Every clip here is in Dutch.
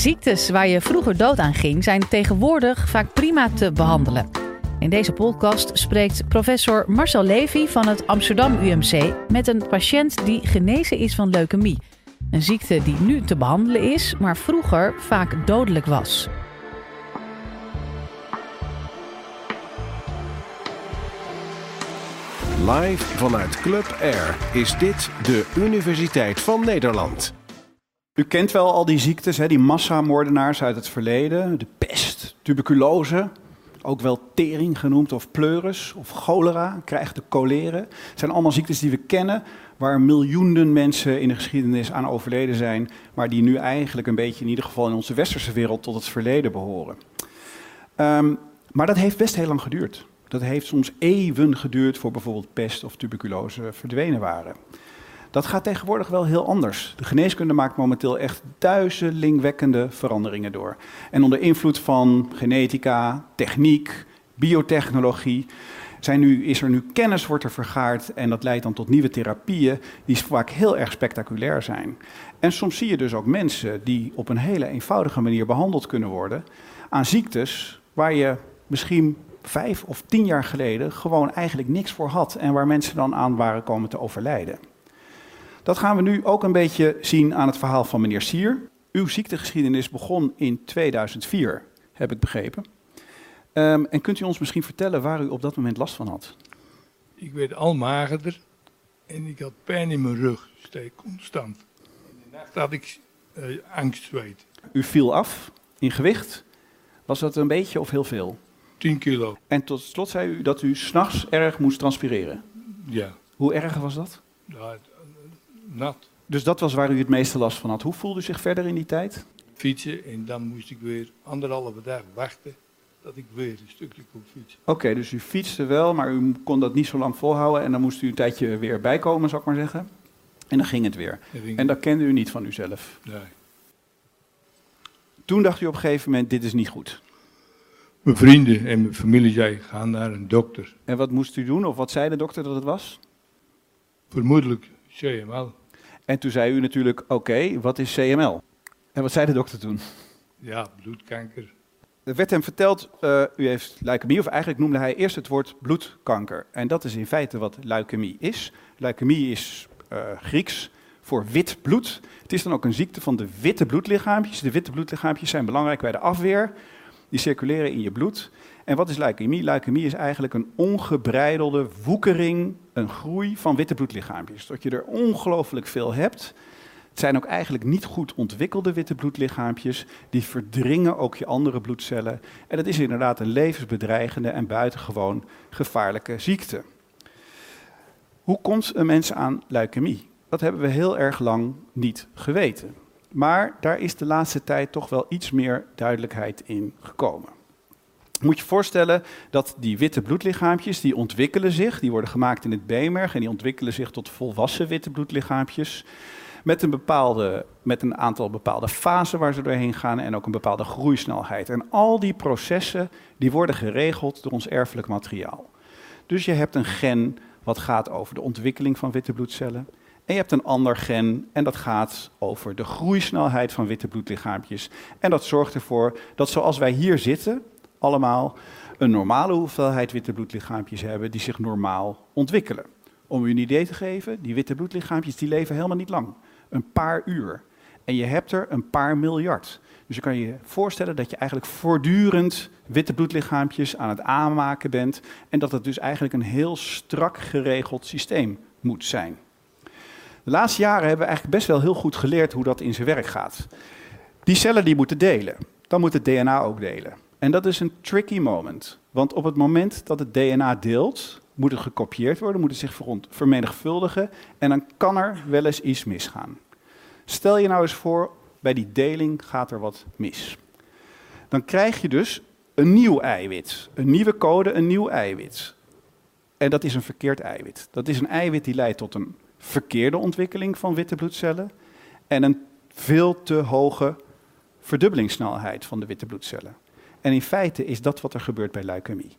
Ziektes waar je vroeger dood aan ging, zijn tegenwoordig vaak prima te behandelen. In deze podcast spreekt professor Marcel Levy van het Amsterdam UMC met een patiënt die genezen is van leukemie. Een ziekte die nu te behandelen is, maar vroeger vaak dodelijk was. Live vanuit Club Air is dit de Universiteit van Nederland. U kent wel al die ziektes, hè, die massamoordenaars uit het verleden. De pest, tuberculose, ook wel tering genoemd, of pleuris, of cholera, krijgt de choleren. Het zijn allemaal ziektes die we kennen, waar miljoenen mensen in de geschiedenis aan overleden zijn, maar die nu eigenlijk een beetje, in ieder geval in onze westerse wereld, tot het verleden behoren. Um, maar dat heeft best heel lang geduurd. Dat heeft soms eeuwen geduurd voor bijvoorbeeld pest of tuberculose verdwenen waren. Dat gaat tegenwoordig wel heel anders. De geneeskunde maakt momenteel echt duizelingwekkende veranderingen door. En onder invloed van genetica, techniek, biotechnologie zijn nu, is er nu kennis wordt er vergaard en dat leidt dan tot nieuwe therapieën die vaak heel erg spectaculair zijn. En soms zie je dus ook mensen die op een hele eenvoudige manier behandeld kunnen worden aan ziektes waar je misschien vijf of tien jaar geleden gewoon eigenlijk niks voor had en waar mensen dan aan waren komen te overlijden. Dat gaan we nu ook een beetje zien aan het verhaal van meneer Sier. Uw ziektegeschiedenis begon in 2004, heb ik begrepen. Um, en kunt u ons misschien vertellen waar u op dat moment last van had? Ik werd al magerder en ik had pijn in mijn rug, steek constant. In de nacht had ik uh, angstzweet. U viel af in gewicht. Was dat een beetje of heel veel? 10 kilo. En tot slot zei u dat u s'nachts erg moest transpireren. Ja. Hoe erg was dat? Ja, nat. Dus dat was waar u het meeste last van had. Hoe voelde u zich verder in die tijd? Fietsen en dan moest ik weer anderhalve dag wachten dat ik weer een stukje kon fietsen. Oké, dus u fietste wel, maar u kon dat niet zo lang volhouden en dan moest u een tijdje weer bijkomen, zou ik maar zeggen. En dan ging het weer. ging en dat kende u niet van uzelf. Nee. Toen dacht u op een gegeven moment, dit is niet goed. Mijn vrienden en mijn familie zeiden, ga naar een dokter. En wat moest u doen, of wat zei de dokter dat het was? Vermoedelijk CML. En toen zei u natuurlijk, oké, wat is CML? En wat zei de dokter toen? Ja, bloedkanker. Er werd hem verteld, uh, u heeft leukemie, of eigenlijk noemde hij eerst het woord bloedkanker. En dat is in feite wat leukemie is. Leukemie is uh, Grieks voor wit bloed. Het is dan ook een ziekte van de witte bloedlichaampjes. De witte bloedlichaampjes zijn belangrijk bij de afweer. Die circuleren in je bloed. En wat is leukemie? Leukemie is eigenlijk een ongebreidelde woekering, een groei van witte bloedlichaampjes. Dat je er ongelooflijk veel hebt. Het zijn ook eigenlijk niet goed ontwikkelde witte bloedlichaampjes. Die verdringen ook je andere bloedcellen. En dat is inderdaad een levensbedreigende en buitengewoon gevaarlijke ziekte. Hoe komt een mens aan leukemie? Dat hebben we heel erg lang niet geweten. Maar daar is de laatste tijd toch wel iets meer duidelijkheid in gekomen. Moet je voorstellen dat die witte bloedlichaampjes, die ontwikkelen zich, die worden gemaakt in het beenmerg en die ontwikkelen zich tot volwassen witte bloedlichaampjes. Met een, bepaalde, met een aantal bepaalde fasen waar ze doorheen gaan en ook een bepaalde groeisnelheid. En al die processen die worden geregeld door ons erfelijk materiaal. Dus je hebt een gen wat gaat over de ontwikkeling van witte bloedcellen. En je hebt een ander gen en dat gaat over de groeisnelheid van witte bloedlichaampjes. En dat zorgt ervoor dat zoals wij hier zitten, allemaal een normale hoeveelheid witte bloedlichaampjes hebben die zich normaal ontwikkelen. Om u een idee te geven, die witte bloedlichaampjes die leven helemaal niet lang. Een paar uur. En je hebt er een paar miljard. Dus je kan je voorstellen dat je eigenlijk voortdurend witte bloedlichaampjes aan het aanmaken bent. En dat het dus eigenlijk een heel strak geregeld systeem moet zijn. De laatste jaren hebben we eigenlijk best wel heel goed geleerd hoe dat in zijn werk gaat. Die cellen die moeten delen. Dan moet het DNA ook delen. En dat is een tricky moment. Want op het moment dat het DNA deelt, moet het gekopieerd worden, moet het zich vermenigvuldigen. En dan kan er wel eens iets misgaan. Stel je nou eens voor, bij die deling gaat er wat mis. Dan krijg je dus een nieuw eiwit. Een nieuwe code, een nieuw eiwit. En dat is een verkeerd eiwit. Dat is een eiwit die leidt tot een verkeerde ontwikkeling van witte bloedcellen en een veel te hoge verdubbelingssnelheid van de witte bloedcellen. En in feite is dat wat er gebeurt bij leukemie.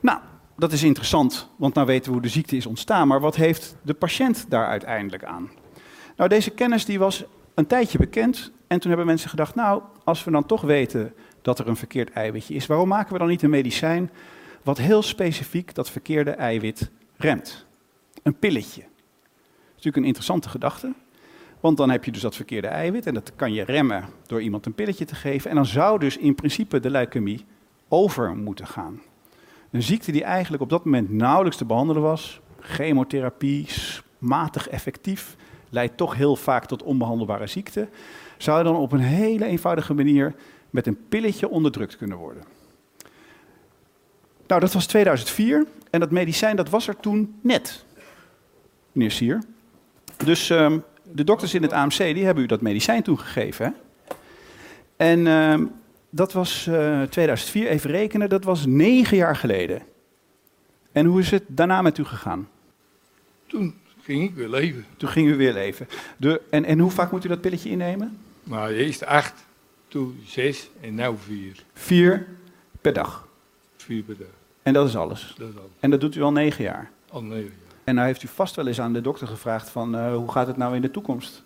Nou, dat is interessant, want nou weten we hoe de ziekte is ontstaan, maar wat heeft de patiënt daar uiteindelijk aan? Nou, deze kennis die was een tijdje bekend. En toen hebben mensen gedacht, nou, als we dan toch weten dat er een verkeerd eiwitje is, waarom maken we dan niet een medicijn wat heel specifiek dat verkeerde eiwit remt? Een pilletje. Natuurlijk een interessante gedachte. Want dan heb je dus dat verkeerde eiwit en dat kan je remmen door iemand een pilletje te geven. En dan zou dus in principe de leukemie over moeten gaan. Een ziekte die eigenlijk op dat moment nauwelijks te behandelen was, chemotherapie, matig effectief, leidt toch heel vaak tot onbehandelbare ziekte, zou dan op een hele eenvoudige manier met een pilletje onderdrukt kunnen worden. Nou, dat was 2004 en dat medicijn dat was er toen net, meneer Sier. Dus ehm, de dokters in het AMC die hebben u dat medicijn toegegeven. Hè? En ehm, dat was uh, eh, 2004, even rekenen, dat was negen jaar geleden. En hoe is het daarna met u gegaan? Toen ging ik weer leven. Toen ging u weer leven. De, en, en hoe vaak moet u dat pilletje innemen? Nou, eerst acht, toen zes en nu vier. Vier per dag? Vier per dag. En dat is alles? Dat is alles. En dat doet u al negen jaar? Al negen jaar. En nou heeft u vast wel eens aan de dokter gevraagd van uh, hoe gaat het nou in de toekomst?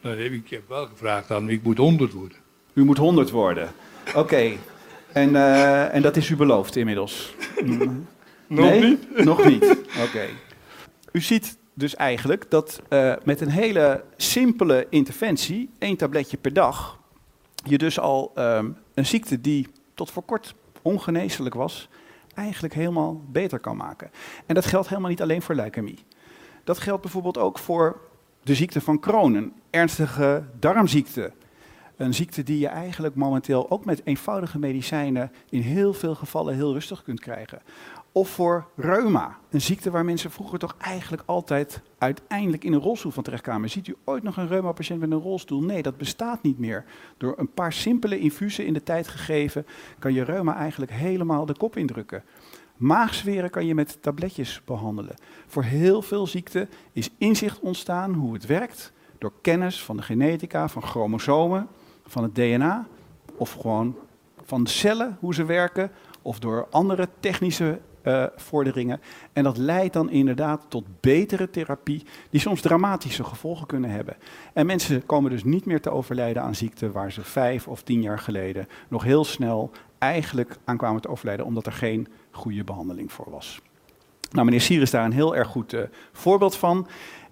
Nou, ik heb wel gevraagd aan ik moet 100 worden. U moet 100 worden. Oké. En, uh, en dat is u beloofd inmiddels? Nog niet? Nog niet. Oké. U ziet dus eigenlijk dat uh, met een hele simpele interventie, één tabletje per dag, je dus al um, een ziekte die tot voor kort ongeneeslijk was, eigenlijk helemaal beter kan maken. En dat geldt helemaal niet alleen voor leukemie. Dat geldt bijvoorbeeld ook voor de ziekte van Crohn, een ernstige darmziekte. Een ziekte die je eigenlijk momenteel ook met eenvoudige medicijnen in heel veel gevallen heel rustig kunt krijgen. Of voor reuma, een ziekte waar mensen vroeger toch eigenlijk altijd uiteindelijk in een rolstoel van terechtkwamen. Ziet u ooit nog een reuma-patiënt met een rolstoel? Nee, dat bestaat niet meer. Door een paar simpele infusen in de tijd gegeven kan je reuma eigenlijk helemaal de kop indrukken. Maagzweren kan je met tabletjes behandelen. Voor heel veel ziekten is inzicht ontstaan hoe het werkt door kennis van de genetica, van chromosomen, van het DNA of gewoon van de cellen, hoe ze werken, of door andere technische uh, vorderingen. En dat leidt dan inderdaad tot betere therapie, die soms dramatische gevolgen kunnen hebben. En mensen komen dus niet meer te overlijden aan ziekten waar ze vijf of tien jaar geleden nog heel snel eigenlijk aan kwamen te overlijden, omdat er geen goede behandeling voor was. Nou, meneer Sier is daar een heel erg goed uh, voorbeeld van.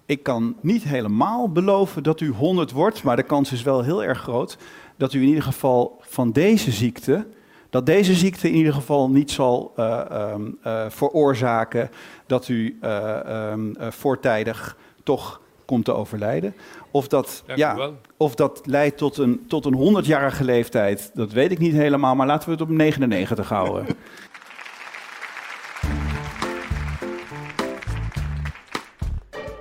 Ik kan niet helemaal beloven dat u 100 wordt, maar de kans is wel heel erg groot dat u in ieder geval van deze ziekte, dat deze ziekte in ieder geval niet zal uh, um, uh, veroorzaken dat u uh, um, voortijdig toch komt te overlijden. Of dat, ja, of dat leidt tot een, tot een 100-jarige leeftijd, dat weet ik niet helemaal, maar laten we het op 99 houden.